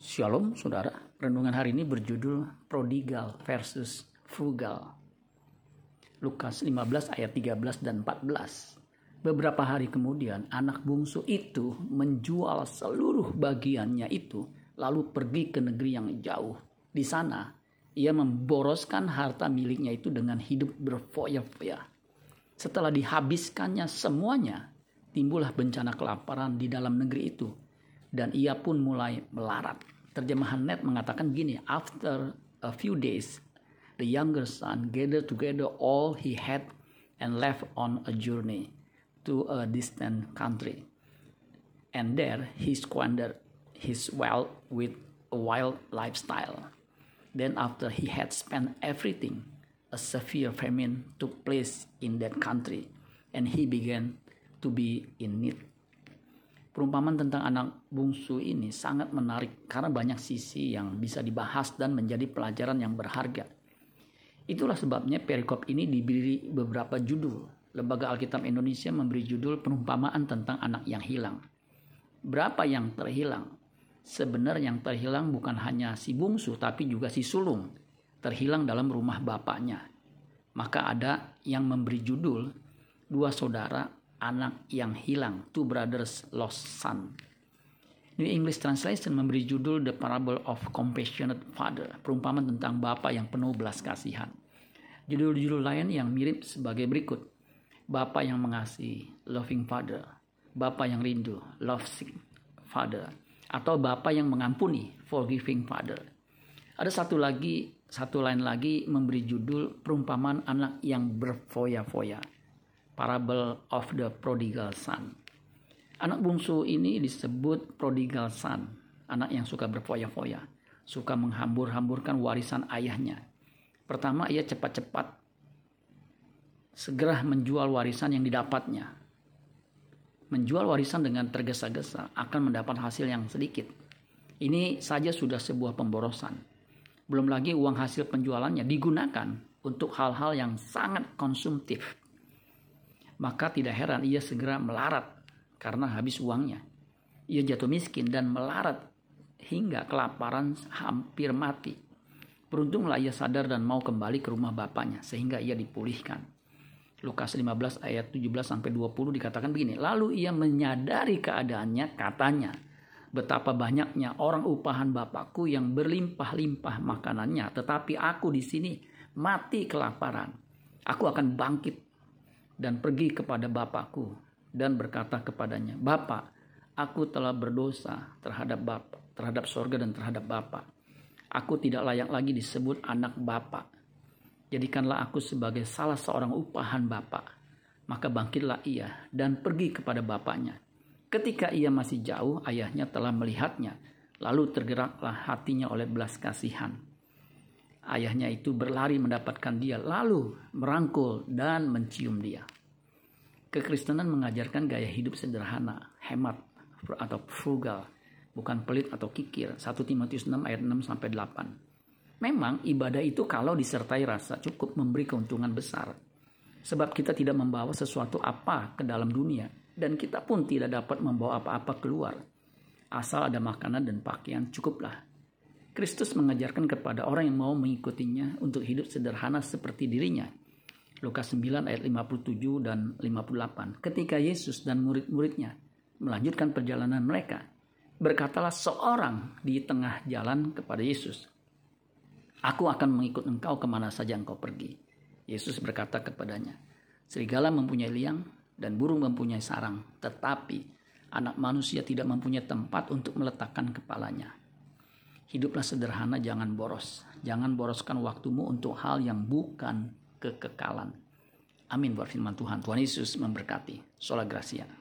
Shalom saudara, renungan hari ini berjudul Prodigal versus Frugal. Lukas 15 ayat 13 dan 14. Beberapa hari kemudian anak bungsu itu menjual seluruh bagiannya itu lalu pergi ke negeri yang jauh. Di sana ia memboroskan harta miliknya itu dengan hidup berfoya-foya. Setelah dihabiskannya semuanya, timbullah bencana kelaparan di dalam negeri itu dan ia pun mulai melarat. Terjemahan net mengatakan gini, after a few days, the younger son gathered together all he had and left on a journey to a distant country. And there he squandered his wealth with a wild lifestyle. Then after he had spent everything, a severe famine took place in that country, and he began to be in need. Perumpamaan tentang anak bungsu ini sangat menarik karena banyak sisi yang bisa dibahas dan menjadi pelajaran yang berharga. Itulah sebabnya perikop ini diberi beberapa judul. Lembaga Alkitab Indonesia memberi judul perumpamaan tentang anak yang hilang. Berapa yang terhilang? Sebenarnya yang terhilang bukan hanya si bungsu tapi juga si sulung. Terhilang dalam rumah bapaknya. Maka ada yang memberi judul dua saudara anak yang hilang, Two Brothers Lost Son. New English Translation memberi judul The Parable of Compassionate Father, perumpamaan tentang Bapak yang penuh belas kasihan. Judul-judul lain yang mirip sebagai berikut. Bapak yang mengasihi, Loving Father. Bapak yang rindu, Lovesick Father. Atau Bapak yang mengampuni, Forgiving Father. Ada satu lagi, satu lain lagi memberi judul perumpamaan anak yang berfoya-foya parable of the prodigal son. Anak bungsu ini disebut prodigal son, anak yang suka berfoya-foya, suka menghambur-hamburkan warisan ayahnya. Pertama, ia cepat-cepat segera menjual warisan yang didapatnya. Menjual warisan dengan tergesa-gesa akan mendapat hasil yang sedikit. Ini saja sudah sebuah pemborosan. Belum lagi uang hasil penjualannya digunakan untuk hal-hal yang sangat konsumtif maka tidak heran ia segera melarat karena habis uangnya. Ia jatuh miskin dan melarat hingga kelaparan hampir mati. Beruntunglah ia sadar dan mau kembali ke rumah bapaknya sehingga ia dipulihkan. Lukas 15 ayat 17 sampai 20 dikatakan begini, lalu ia menyadari keadaannya katanya, betapa banyaknya orang upahan bapakku yang berlimpah-limpah makanannya, tetapi aku di sini mati kelaparan. Aku akan bangkit dan pergi kepada bapakku dan berkata kepadanya, Bapak, aku telah berdosa terhadap Bapak, terhadap sorga dan terhadap Bapak. Aku tidak layak lagi disebut anak Bapak. Jadikanlah aku sebagai salah seorang upahan Bapak. Maka bangkitlah ia dan pergi kepada bapaknya. Ketika ia masih jauh, ayahnya telah melihatnya. Lalu tergeraklah hatinya oleh belas kasihan. Ayahnya itu berlari mendapatkan dia, lalu merangkul dan mencium dia. Kekristenan mengajarkan gaya hidup sederhana, hemat atau frugal, bukan pelit atau kikir. 1 Timotius 6 ayat 6 sampai 8. Memang ibadah itu kalau disertai rasa cukup memberi keuntungan besar. Sebab kita tidak membawa sesuatu apa ke dalam dunia dan kita pun tidak dapat membawa apa-apa keluar. Asal ada makanan dan pakaian cukuplah. Kristus mengajarkan kepada orang yang mau mengikutinya untuk hidup sederhana seperti dirinya Lukas 9 ayat 57 dan 58. Ketika Yesus dan murid-muridnya melanjutkan perjalanan mereka, berkatalah seorang di tengah jalan kepada Yesus, Aku akan mengikut engkau ke mana saja engkau pergi. Yesus berkata kepadanya, Serigala mempunyai liang dan burung mempunyai sarang, tetapi anak manusia tidak mempunyai tempat untuk meletakkan kepalanya. Hiduplah sederhana, jangan boros. Jangan boroskan waktumu untuk hal yang bukan kekekalan. Amin buat firman Tuhan. Tuhan Yesus memberkati. Sola Gracia.